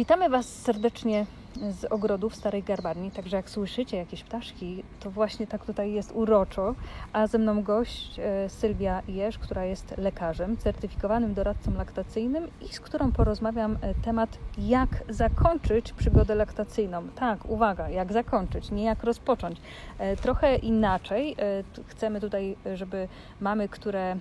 Witamy Was serdecznie z ogrodów Starej Garbarni, także jak słyszycie jakieś ptaszki, to właśnie tak tutaj jest uroczo. A ze mną gość e, Sylwia Jerz, która jest lekarzem, certyfikowanym doradcą laktacyjnym i z którą porozmawiam e, temat jak zakończyć przygodę laktacyjną. Tak, uwaga, jak zakończyć, nie jak rozpocząć. E, trochę inaczej. Chcemy tutaj, żeby mamy, które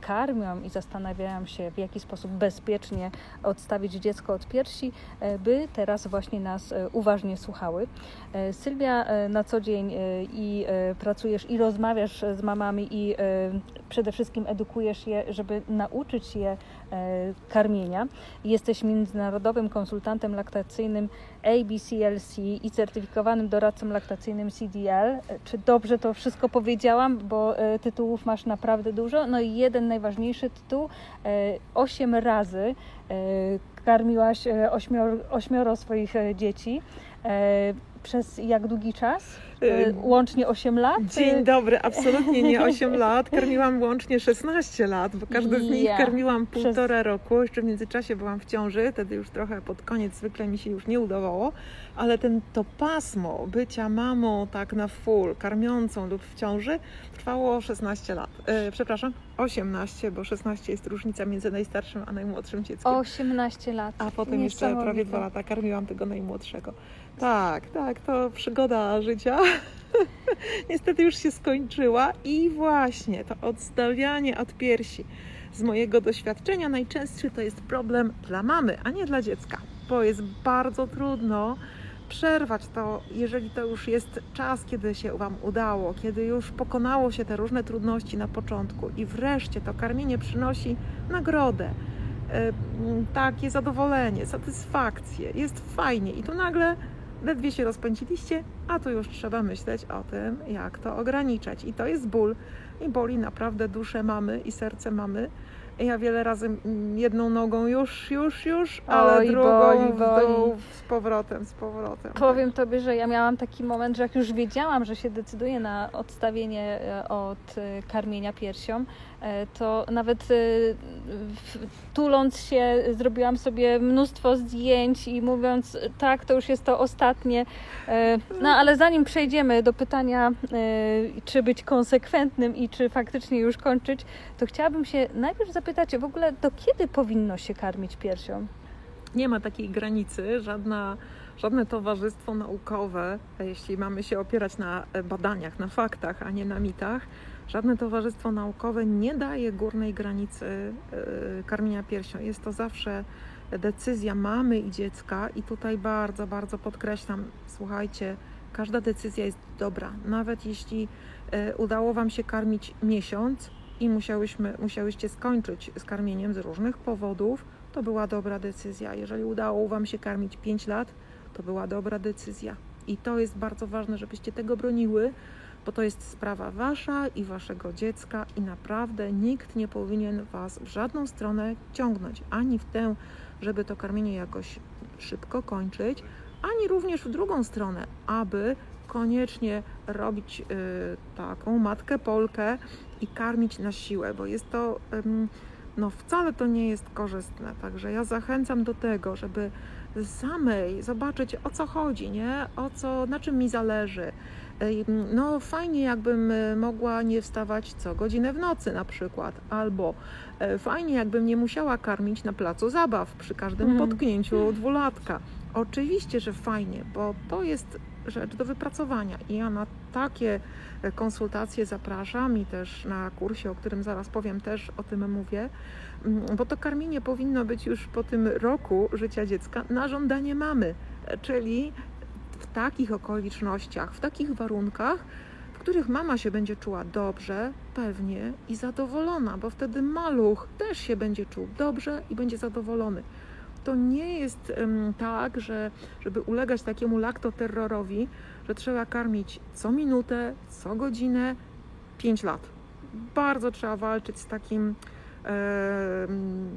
karmią i zastanawiają się, w jaki sposób bezpiecznie odstawić dziecko od piersi, by teraz właśnie nas uważnie słuchały. E, Sylwia, e, na co dzień i pracujesz i rozmawiasz z mamami i przede wszystkim edukujesz je, żeby nauczyć je karmienia. Jesteś międzynarodowym konsultantem laktacyjnym ABCLC i certyfikowanym doradcą laktacyjnym CDL. Czy dobrze to wszystko powiedziałam, bo tytułów masz naprawdę dużo. No i jeden najważniejszy tytuł, osiem razy karmiłaś e, ośmioro, ośmioro swoich e, dzieci. E, przez jak długi czas? Łącznie 8 lat? Dzień dobry, absolutnie nie 8 lat. Karmiłam łącznie 16 lat, bo każdy z nich karmiłam półtora Przez... roku. Jeszcze w międzyczasie byłam w ciąży, wtedy już trochę pod koniec zwykle mi się już nie udawało, ale ten, to pasmo bycia mamą tak na full, karmiącą lub w ciąży trwało 16 lat. E, przepraszam, 18, bo 16 jest różnica między najstarszym a najmłodszym dzieckiem. 18 lat. A potem jeszcze prawie dwa lata karmiłam tego najmłodszego. Tak, tak, to przygoda życia. Niestety już się skończyła i właśnie to odstawianie od piersi. Z mojego doświadczenia najczęstszy to jest problem dla mamy, a nie dla dziecka, bo jest bardzo trudno przerwać to, jeżeli to już jest czas, kiedy się Wam udało, kiedy już pokonało się te różne trudności na początku i wreszcie to karmienie przynosi nagrodę, e, takie zadowolenie, satysfakcję, jest fajnie i tu nagle ledwie się rozpędziliście, a tu już trzeba myśleć o tym, jak to ograniczać. I to jest ból i boli naprawdę duszę mamy i serce mamy. Ja wiele razy jedną nogą już, już, już, ale Oj, drugą boli, boli. z powrotem, z powrotem. Powiem. Tobie, że ja miałam taki moment, że jak już wiedziałam, że się decyduję na odstawienie e, od e, karmienia piersią, to nawet e, tuląc się zrobiłam sobie mnóstwo zdjęć i mówiąc tak, to już jest to ostatnie. E, no ale zanim przejdziemy do pytania, czy być konsekwentnym i czy faktycznie już kończyć, to chciałabym się najpierw zapytać w ogóle, do kiedy powinno się karmić piersią? Nie ma takiej granicy, żadna żadne towarzystwo naukowe, jeśli mamy się opierać na badaniach, na faktach, a nie na mitach, Żadne towarzystwo naukowe nie daje górnej granicy e, karmienia piersią. Jest to zawsze decyzja mamy i dziecka i tutaj bardzo, bardzo podkreślam, słuchajcie, każda decyzja jest dobra. Nawet jeśli e, udało Wam się karmić miesiąc i musiałyśmy, musiałyście skończyć z karmieniem z różnych powodów, to była dobra decyzja. Jeżeli udało Wam się karmić 5 lat, to była dobra decyzja. I to jest bardzo ważne, żebyście tego broniły, bo to jest sprawa wasza i waszego dziecka i naprawdę nikt nie powinien was w żadną stronę ciągnąć, ani w tę, żeby to karmienie jakoś szybko kończyć, ani również w drugą stronę, aby koniecznie robić y, taką matkę Polkę i karmić na siłę, bo jest to, no wcale to nie jest korzystne. Także ja zachęcam do tego, żeby samej zobaczyć o co chodzi, nie? O co, na czym mi zależy no fajnie jakbym e, mogła nie wstawać co godzinę w nocy na przykład, albo e, fajnie jakbym nie musiała karmić na placu zabaw przy każdym mhm. potknięciu dwulatka. Oczywiście, że fajnie, bo to jest rzecz do wypracowania i ja na takie e, konsultacje zapraszam i też na kursie, o którym zaraz powiem, też o tym mówię, bo to karmienie powinno być już po tym roku życia dziecka na żądanie mamy, czyli w takich okolicznościach, w takich warunkach, w których mama się będzie czuła dobrze, pewnie i zadowolona, bo wtedy maluch też się będzie czuł dobrze i będzie zadowolony. To nie jest um, tak, że żeby ulegać takiemu laktoterrorowi, że trzeba karmić co minutę, co godzinę, 5 lat. Bardzo trzeba walczyć z takim,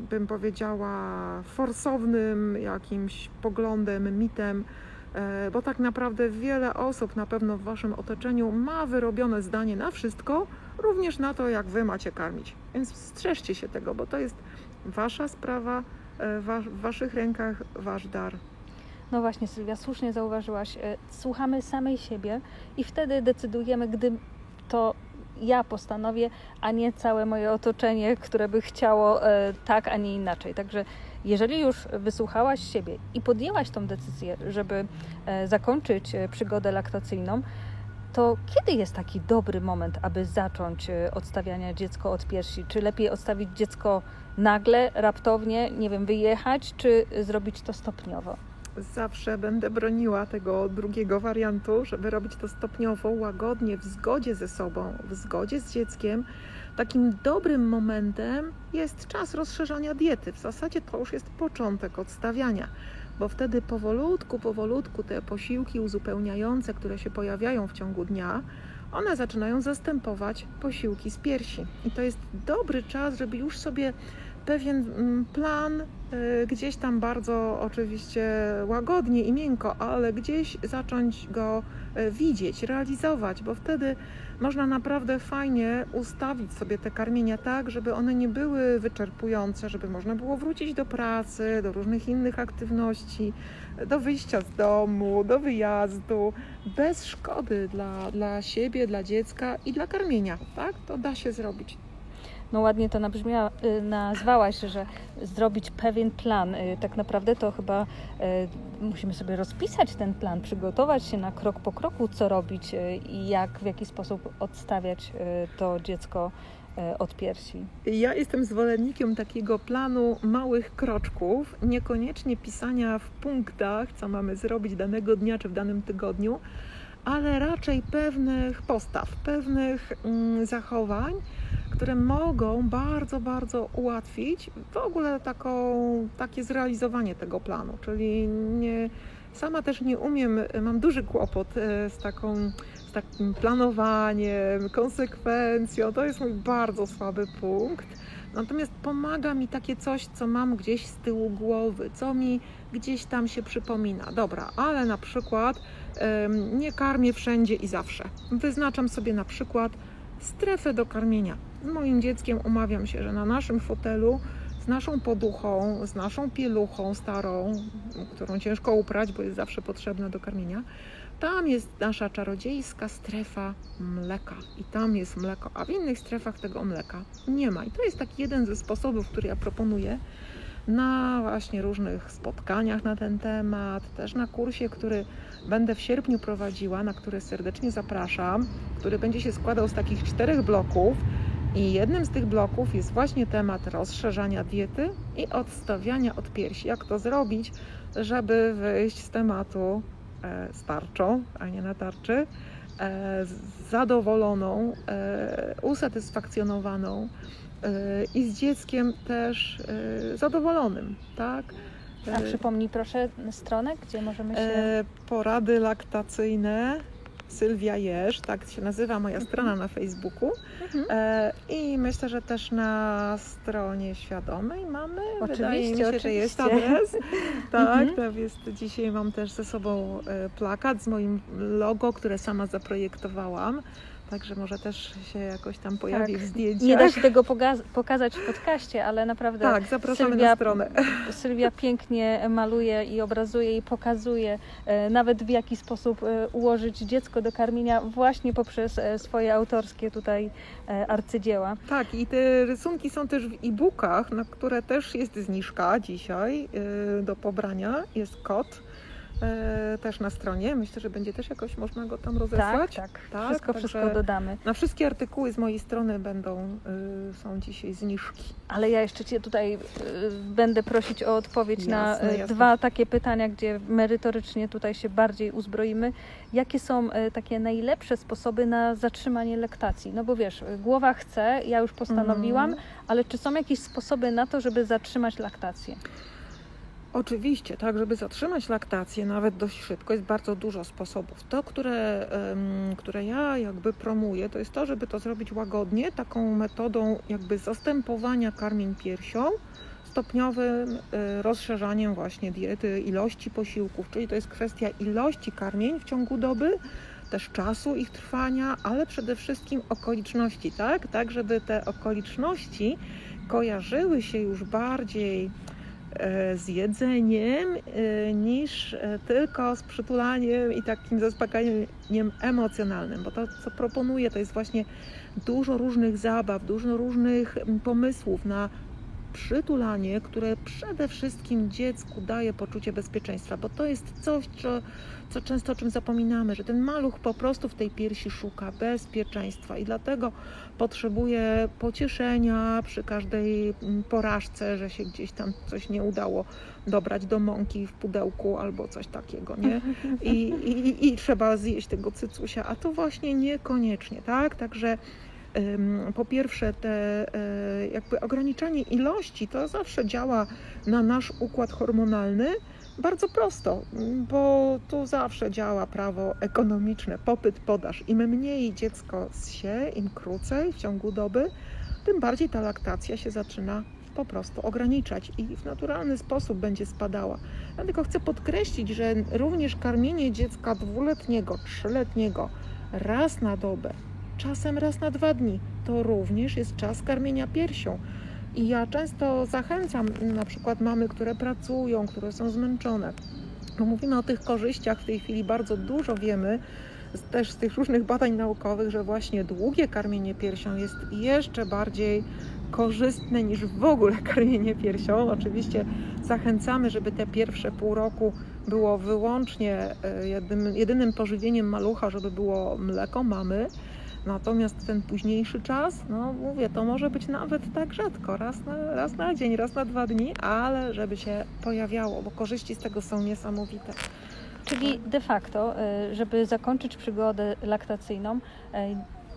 bym powiedziała, forsownym jakimś poglądem, mitem, bo tak naprawdę wiele osób na pewno w Waszym otoczeniu ma wyrobione zdanie na wszystko, również na to, jak Wy macie karmić. Więc strzeżcie się tego, bo to jest Wasza sprawa, e, w Waszych rękach Wasz dar. No właśnie, Sylwia, słusznie zauważyłaś, e, słuchamy samej siebie i wtedy decydujemy, gdy to ja postanowię, a nie całe moje otoczenie, które by chciało e, tak, a nie inaczej. Także jeżeli już wysłuchałaś siebie i podjęłaś tą decyzję, żeby e, zakończyć e, przygodę laktacyjną, to kiedy jest taki dobry moment, aby zacząć e, odstawiania dziecko od piersi? Czy lepiej odstawić dziecko nagle, raptownie, nie wiem, wyjechać, czy zrobić to stopniowo? Zawsze będę broniła tego drugiego wariantu, żeby robić to stopniowo, łagodnie, w zgodzie ze sobą, w zgodzie z dzieckiem. Takim dobrym momentem jest czas rozszerzania diety. W zasadzie to już jest początek odstawiania, bo wtedy powolutku, powolutku te posiłki uzupełniające, które się pojawiają w ciągu dnia, one zaczynają zastępować posiłki z piersi. I to jest dobry czas, żeby już sobie pewien mm, plan y, gdzieś tam bardzo oczywiście łagodnie i miękko, ale gdzieś zacząć go y, widzieć, realizować, bo wtedy można naprawdę fajnie ustawić sobie te karmienia tak, żeby one nie były wyczerpujące, żeby można było wrócić do pracy, do różnych innych aktywności, do wyjścia z domu, do wyjazdu, bez szkody dla, dla siebie, dla dziecka i dla karmienia. Tak? To da się zrobić no ładnie to nabrzmiała, y, nazwałaś, że zrobić pewien plan. Y, tak naprawdę to chyba y, musimy sobie rozpisać ten plan, przygotować się na krok po kroku, co robić i jak, w jaki sposób odstawiać to dziecko od piersi. Ja jestem zwolennikiem takiego planu małych kroczków, niekoniecznie pisania w punktach, co mamy zrobić danego dnia czy w danym tygodniu, ale raczej pewnych postaw, pewnych mm, zachowań, które mogą bardzo, bardzo ułatwić w ogóle taką, takie zrealizowanie tego planu. Czyli nie, sama też nie umiem, mam duży kłopot e, z taką z takim planowaniem, konsekwencją. To jest mój bardzo słaby punkt. Natomiast pomaga mi takie coś, co mam gdzieś z tyłu głowy, co mi gdzieś tam się przypomina. Dobra, ale na przykład nie karmię wszędzie i zawsze. Wyznaczam sobie na przykład strefę do karmienia. Z moim dzieckiem umawiam się, że na naszym fotelu z naszą poduchą, z naszą pieluchą starą, którą ciężko uprać, bo jest zawsze potrzebna do karmienia, tam jest nasza czarodziejska strefa mleka i tam jest mleko, a w innych strefach tego mleka nie ma. I to jest taki jeden ze sposobów, który ja proponuję na właśnie różnych spotkaniach na ten temat, też na kursie, który będę w sierpniu prowadziła, na który serdecznie zapraszam, który będzie się składał z takich czterech bloków. I jednym z tych bloków jest właśnie temat rozszerzania diety i odstawiania od piersi. Jak to zrobić, żeby wyjść z tematu e, z tarczą, a nie na tarczy, e, zadowoloną, e, usatysfakcjonowaną i z dzieckiem też zadowolonym, tak? A przypomnij proszę stronę, gdzie możemy się... Porady laktacyjne Sylwia Jerz, tak się nazywa moja mhm. strona na Facebooku. Mhm. E, I myślę, że też na stronie świadomej mamy. Oczywiście, Wydaje mi się, oczywiście. że jest adres. tak, mhm. jest, dzisiaj mam też ze sobą e, plakat z moim logo, które sama zaprojektowałam. Także może też się jakoś tam pojawi tak. w zdjęciach. Nie da się tego pokazać w podcaście, ale naprawdę tak, zapraszamy Sylwia, na stronę. Sylwia pięknie maluje i obrazuje i pokazuje e, nawet w jaki sposób e, ułożyć dziecko do karmienia właśnie poprzez e, swoje autorskie tutaj arcydzieła. Tak i te rysunki są też w e-bookach, na które też jest zniżka dzisiaj do pobrania. Jest kod e, też na stronie. Myślę, że będzie też jakoś można go tam rozesłać. Tak, tak. tak wszystko, wszystko dodamy. Na wszystkie artykuły z mojej strony będą, y, są dzisiaj zniżki. Ale ja jeszcze Cię tutaj y, będę prosić o odpowiedź jasne, na y, jasne. dwa takie pytania, gdzie merytorycznie tutaj się bardziej uzbroimy. Jakie są takie najlepsze sposoby na zatrzymanie lektacji? No bo wiesz, głowa chce, ja już postanowiłam, mm. ale czy są jakieś sposoby na to, żeby zatrzymać laktację? Oczywiście, tak, żeby zatrzymać laktację nawet dość szybko jest bardzo dużo sposobów. To, które, które ja jakby promuję, to jest to, żeby to zrobić łagodnie, taką metodą jakby zastępowania karmień piersią, stopniowym e, rozszerzaniem właśnie diety, ilości posiłków, czyli to jest kwestia ilości karmień w ciągu doby, też czasu ich trwania, ale przede wszystkim okoliczności, tak? Tak, żeby te okoliczności kojarzyły się już bardziej z jedzeniem e, niż e, tylko z przytulaniem i takim zaspokajaniem emocjonalnym, bo to, co proponuję, to jest właśnie dużo różnych zabaw, dużo różnych mm, pomysłów na przytulanie, które przede wszystkim dziecku daje poczucie bezpieczeństwa, bo to jest coś, co, co często o czym zapominamy, że ten maluch po prostu w tej piersi szuka bezpieczeństwa i dlatego potrzebuje pocieszenia przy każdej mm, porażce, że się gdzieś tam coś nie udało dobrać do mąki w pudełku albo coś takiego, nie? I, i, i trzeba zjeść tego cycusia, a to właśnie niekoniecznie, tak? Także po pierwsze, te e, jakby ograniczanie ilości to zawsze działa na nasz układ hormonalny bardzo prosto, bo tu zawsze działa prawo ekonomiczne, popyt, podaż. Im mniej dziecko zsie, im krócej w ciągu doby, tym bardziej ta laktacja się zaczyna po prostu ograniczać i w naturalny sposób będzie spadała. Dlatego chcę podkreślić, że również karmienie dziecka dwuletniego, trzyletniego raz na dobę czasem raz na dwa dni. To również jest czas karmienia piersią. I ja często zachęcam na przykład mamy, które pracują, które są zmęczone. Bo mówimy o tych korzyściach, w tej chwili bardzo dużo wiemy, też z tych różnych badań naukowych, że właśnie długie karmienie piersią jest jeszcze bardziej korzystne niż w ogóle karmienie piersią. Oczywiście zachęcamy, żeby te pierwsze pół roku było wyłącznie e, jedynym, jedynym pożywieniem malucha, żeby było mleko mamy Natomiast ten późniejszy czas, no mówię, to może być nawet tak rzadko, raz na, raz na dzień, raz na dwa dni, ale żeby się pojawiało, bo korzyści z tego są niesamowite. Czyli de facto, y, żeby zakończyć przygodę laktacyjną, y,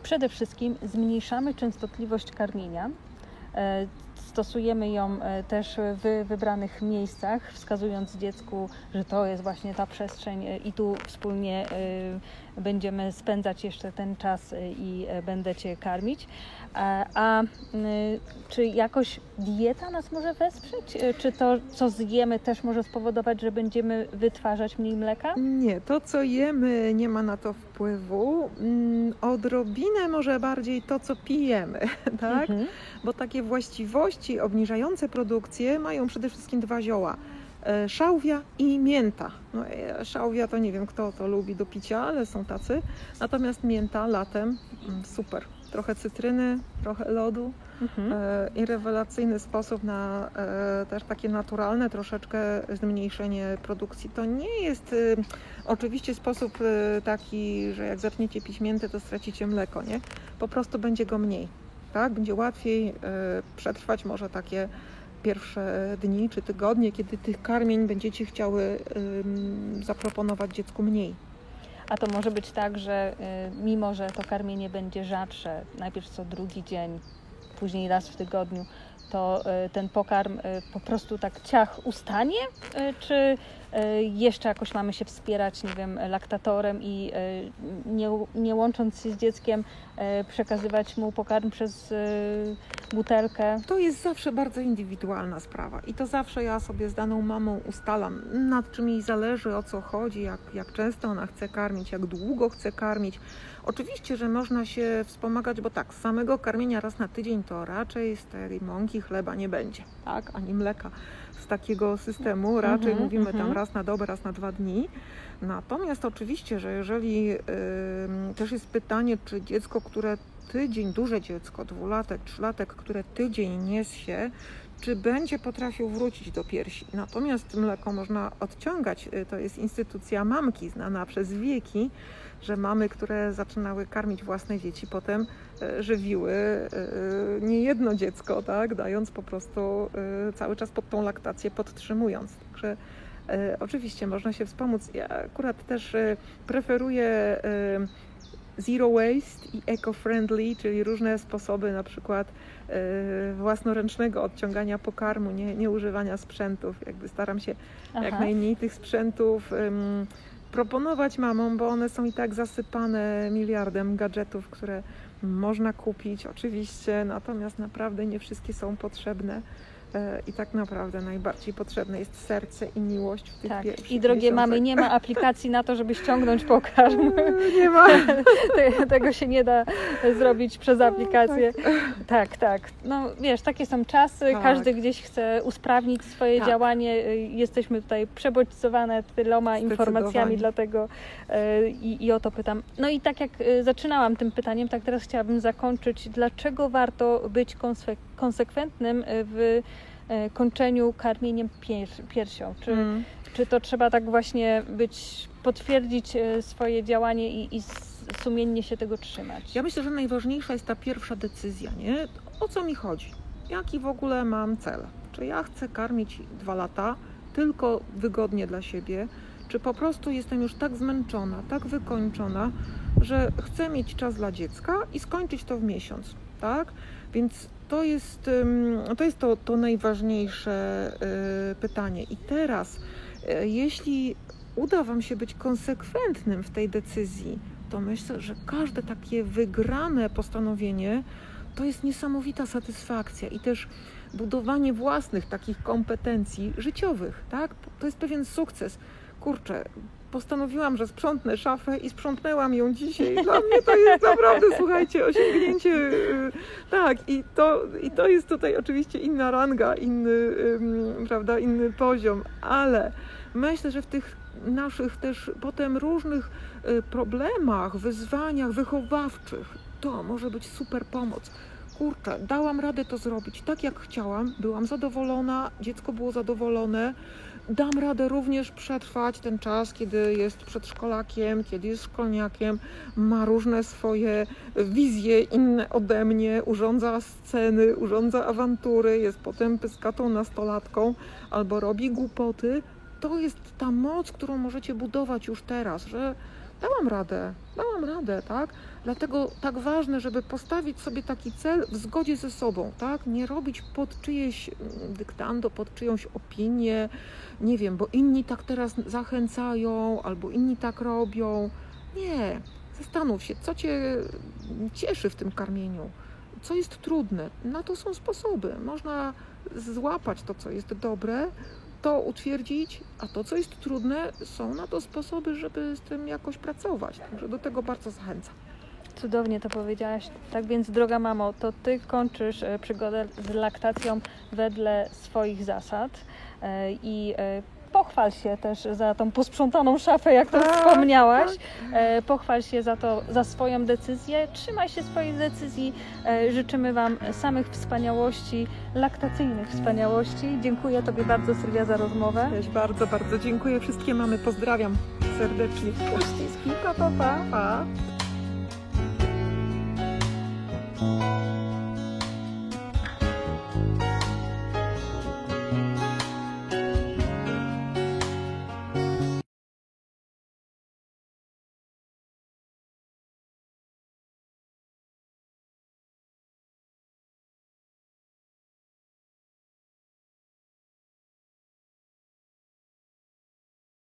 przede wszystkim zmniejszamy częstotliwość karmienia. Stosujemy ją też w wybranych miejscach, wskazując dziecku, że to jest właśnie ta przestrzeń i tu wspólnie będziemy spędzać jeszcze ten czas i będę Cię karmić. A, a czy jakoś dieta nas może wesprzeć? Czy to, co zjemy, też może spowodować, że będziemy wytwarzać mniej mleka? Nie, to co jemy nie ma na to wpływu. Mm, odrobinę może bardziej to, co pijemy, tak? Mhm. Bo takie właściwości obniżające produkcję mają przede wszystkim dwa zioła E, szałwia i mięta. No, e, szałwia to nie wiem, kto to lubi do picia, ale są tacy. Natomiast mięta latem mm, super. Trochę cytryny, trochę lodu mhm. e, i rewelacyjny sposób na e, też takie naturalne troszeczkę zmniejszenie produkcji. To nie jest e, oczywiście sposób e, taki, że jak zaczniecie pić miętę, to stracicie mleko, nie? Po prostu będzie go mniej, tak? Będzie łatwiej przetrwać może takie pierwsze dni czy tygodnie, kiedy tych karmień będziecie chciały zaproponować dziecku mniej. A to może być tak, że y, mimo, że to karmienie będzie rzadsze, najpierw co drugi dzień, później raz w tygodniu, to y, ten pokarm y, po prostu tak ciach ustanie, czy jeszcze jakoś mamy się wspierać, nie wiem, laktatorem i nie, nie łącząc się z dzieckiem, przekazywać mu pokarm przez butelkę? To jest zawsze bardzo indywidualna sprawa i to zawsze ja sobie z daną mamą ustalam, nad czym jej zależy, o co chodzi, jak, jak często ona chce karmić, jak długo chce karmić. Oczywiście, że można się wspomagać, bo tak, z samego karmienia raz na tydzień to raczej z tej mąki chleba nie będzie, tak, ani mleka z takiego systemu. Raczej mm -hmm, mówimy mm -hmm. tam mhm. raz na dobę, raz na dwa dni. Natomiast oczywiście, że jeżeli yy, też jest pytanie, czy dziecko, które tydzień, duże dziecko, dwulatek, trzylatek, które tydzień niesie, się, czy będzie potrafił wrócić do piersi. Natomiast mleko można odciągać. Y, to jest instytucja mamki, znana przez wieki, że mamy, które zaczynały karmić własne dzieci, potem y, żywiły y, nie jedno dziecko, tak, dając po prostu cały czas pod tą laktację podtrzymując. Także oczywiście można się wspomóc. Ja akurat też preferuję zero waste i eco-friendly, czyli różne sposoby na przykład e, własnoręcznego odciągania pokarmu, nie, nie używania sprzętów. Jakby staram się Aha. jak najmniej tych sprzętów um, proponować mamom, bo one są i tak zasypane miliardem gadżetów, które można kupić oczywiście, natomiast naprawdę nie wszystkie są potrzebne. E, I tak naprawdę najbardziej potrzebne jest serce i miłość w tych Tak. I drogie miesiącach. mamy, nie ma aplikacji na to, żeby ściągnąć pokarm. Nie ma. Te- Tego się nie da zrobić przez aplikację. Tak, tak. No wiesz, takie są czasy, Tak. każdy gdzieś chce usprawnić swoje Tak. działanie. Y, Jesteśmy tutaj przebodźcowane tyloma informacjami, dlatego y, i, i o to pytam. No i tak jak y, zaczynałam tym pytaniem, tak teraz chciałabym zakończyć. Dlaczego warto być konsek- konsekwentnym y, w y, kończeniu karmieniem pier- piersią? Czy, Mm. czy to trzeba tak właśnie być, potwierdzić e, swoje działanie i, i sumiennie się tego trzymać? Ja myślę, że najważniejsza jest ta pierwsza decyzja, nie? O co mi chodzi? Jaki w ogóle mam cel? Czy ja chcę karmić dwa lata tylko wygodnie dla siebie? Czy po prostu jestem już tak zmęczona, tak wykończona, że chcę mieć czas dla dziecka i skończyć to w miesiąc, tak? Więc to jest, to, jest to, to najważniejsze y, pytanie. I teraz, y, jeśli uda Wam się być konsekwentnym w tej decyzji, to myślę, że każde takie wygrane postanowienie to jest niesamowita satysfakcja i też budowanie własnych takich kompetencji życiowych, tak? To jest pewien sukces. Kurczę, postanowiłam, że sprzątnę szafę i sprzątnęłam ją dzisiaj. Dla mnie to jest naprawdę, słuchajcie, osiągnięcie. y, Tak, i to, i to jest tutaj oczywiście inna ranga, inny, prawda, inny poziom, ale myślę, że w tych naszych też potem różnych y, problemach, wyzwaniach wychowawczych, to może być super pomoc. Kurczę, dałam radę to zrobić tak, jak chciałam, byłam zadowolona, dziecko było zadowolone. Dam radę również przetrwać ten czas, kiedy jest przedszkolakiem, kiedy jest szkolniakiem, ma różne swoje wizje inne ode mnie, urządza sceny, urządza awantury, jest potem pyskatą nastolatką albo robi głupoty. To jest ta moc, którą możecie budować już teraz, że dałam radę, dałam radę, tak? Dlatego tak ważne, żeby postawić sobie taki cel w zgodzie ze sobą, tak? Nie robić pod czyjeś mm, dyktando, pod czyjąś opinię, nie wiem, bo inni tak teraz zachęcają, albo inni tak robią. Nie, zastanów się, co cię cieszy w tym karmieniu, co jest trudne. Na to są sposoby. Można złapać to, co jest dobre, to utwierdzić, a to, co jest trudne, są na to sposoby, żeby z tym jakoś pracować. Także do tego bardzo zachęcam. Cudownie to powiedziałaś. Tak więc, droga mamo, to ty kończysz e, przygodę z laktacją wedle swoich zasad e, i e, pochwal się też za tą posprzątaną szafę, jak to Tak, wspomniałaś. E, Pochwal się za to, za swoją decyzję. Trzymaj się swojej decyzji. E, Życzymy Wam samych wspaniałości, laktacyjnych wspaniałości. Dziękuję Tobie bardzo, Sylwia, za rozmowę. Też bardzo, bardzo dziękuję. Wszystkie mamy pozdrawiam serdecznie. Uściski, pa, pa, pa. Pa.